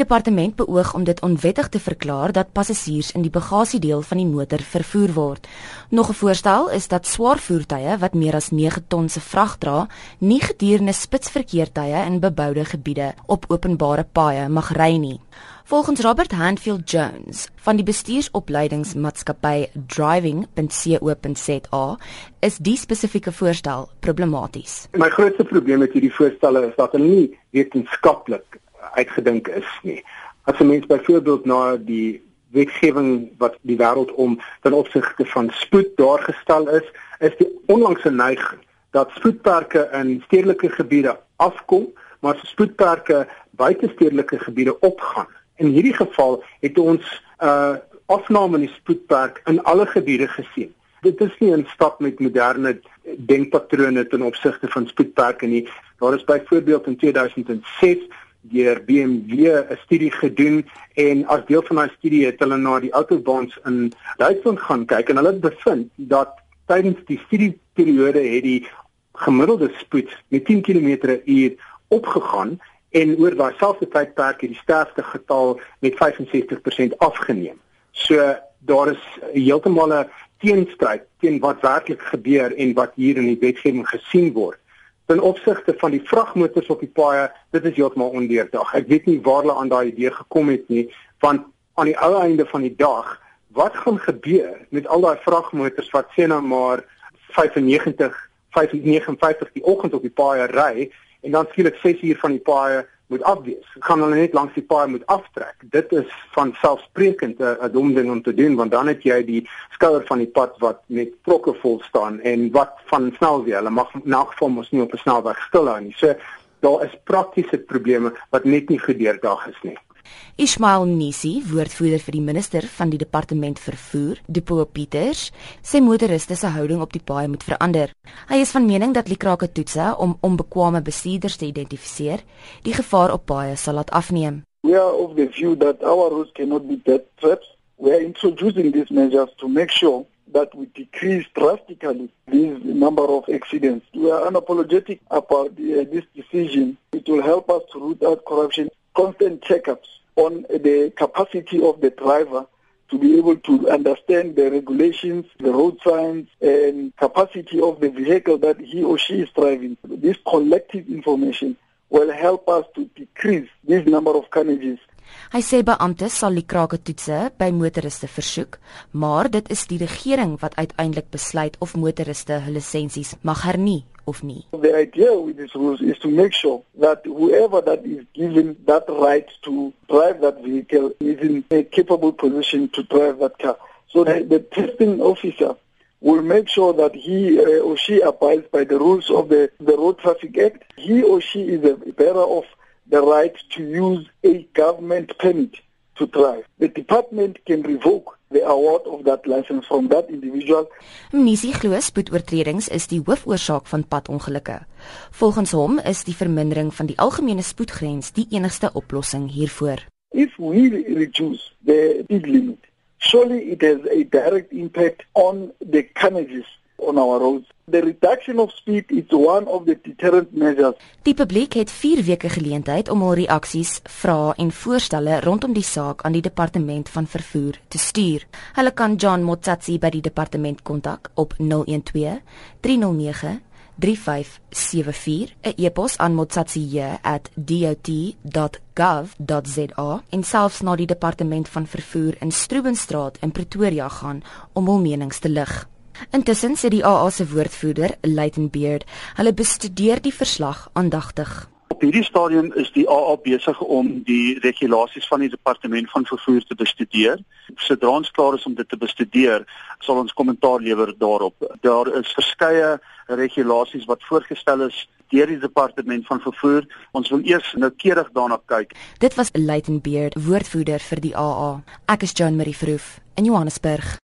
departement beoog om dit onwettig te verklaar dat passasiers in die bagasiedeel van die motor vervoer word. Nog 'n voorstel is dat swaar voertuie wat meer as 9 ton se vrag dra, nie gedurende spitsverkeertye in beboude gebiede op openbare paaie mag ry nie. Volgens Robert Handfield Jones van die bestuursopleidingsmaatskappy driving.co.za is die spesifieke voorstel problematies. My grootste probleem met hierdie voorstelle is dat hulle nie wetenskaplik uitgedink is nie. As 'n mens byvoorbeeld na die wetgewing wat die wêreld om ten opsigte van spoed daar gestel is, is die onlangse neiging dat spoedperke in stedelike gebiede afkom, maar spoedperke buite stedelike gebiede opgaan. In hierdie geval het ons 'n uh, afname in die spoedperk in alle gebiede gesien. Dit is nie 'n stap met moderne denkpatrone ten opsigte van spoedperke nie. Daar is byvoorbeeld in 2006 deur BMW 'n studie gedoen en as deel van daai studie het hulle na die autobahns in Duitsland gaan kyk en hulle het bevind dat tydens die studieperiode het die gemiddelde spoed met 10 km/h opgegaan en oor daai selfde tydperk het die sterfte getal met 65% afgeneem. So daar is heeltemal 'n teenstryd teen wat werklik gebeur en wat hier in die wetgewing gesien word. Ten opsigte van die vragmotors op die paaie, dit is heeltemal ondeurdag. Ek weet nie waar hulle aan daai idee gekom het nie, want aan die ou einde van die dag, wat gaan gebeur met al daai vragmotors wat sê nou maar 95 5:59 die oggend op die paaie ry en dan skielik 6 uur van die paaie moet afwees. Gaan hulle net langs die paaie moet aftrek. Dit is van selfsprekend 'n dom ding om te doen want dan het jy die skouer van die pad wat met trokke vol staan en wat van snelweë. Hulle mag na geval mos nie op 'n snelweg stilhou nie. So daar is praktiese probleme wat net nie gedeurdag is nie. Ismail Nisi, woordvoerder vir die minister van die departement vervoer, Depo Pieters, sê motoriste se houding op die paai moet verander. Hy is van mening dat likrake toetse om onbekwame bestuurders te identifiseer, die gevaar op paaie sal laat afneem. We are of the view that our roads cannot be death traps. We are introducing these measures to make sure that we decrease drastically this number of accidents. We are unapologetic about the, uh, this decision. It will help us to root out corruption. Constant checkups on the capacity of the driver to be able to understand the regulations, the road signs, and capacity of the vehicle that he or she is driving. This collective information will help us to decrease this number of carnages. Hy sê beamptes sal die krake toetse by motoriste versoek, maar dit is die regering wat uiteindelik besluit of motoriste hulle lisensies mag hernie of nie. The idea with these rules is to make sure that whoever that is given that right to drive that vehicle is in a capable position to drive that car. So the, the testing officer will make sure that he uh, or she abides by the rules of the, the Road Traffic Act. He or she is a bearer of the right to use a government permit to drive. The department can revoke the award of that license from that individual. Mnisi glo spoedoortredings is die hoofoorsaak van padongelukke. Volgens hom is die vermindering van die algemene spoedgrens die enigste oplossing hiervoor. If we reduce the speed limit, surely it has a direct impact on the carnages on our roads. The reduction of speed is one of the deterrent measures. Die publiek het 4 weke geleentheid om hul reaksies, vrae en voorstelle rondom die saak aan die departement van vervoer te stuur. Hulle kan John Motsatsi by die departement kontak op 012 309 3574 'n e-pos aan motsatsi@dot.gov.za en selfs na die departement van vervoer in Strobenstraat in Pretoria gaan om hul menings te lig. Intussen sê die AA se woordvoerder, Leighton Beard, hulle bestudeer die verslag aandagtig. Op hierdie stadium is die AA besig om die regulasies van die departement van vervoer te bestudeer. Sodra ons klaar is om dit te bestudeer, sal ons kommentaar lewer daarop. Daar is verskeie regulasies wat voorgestel is deur die departement van vervoer. Ons wil eers noukeurig daarna kyk. Dit was Leighton Beard, woordvoerder vir die AA. Ek is John Marie Verhoef in Johannesburg.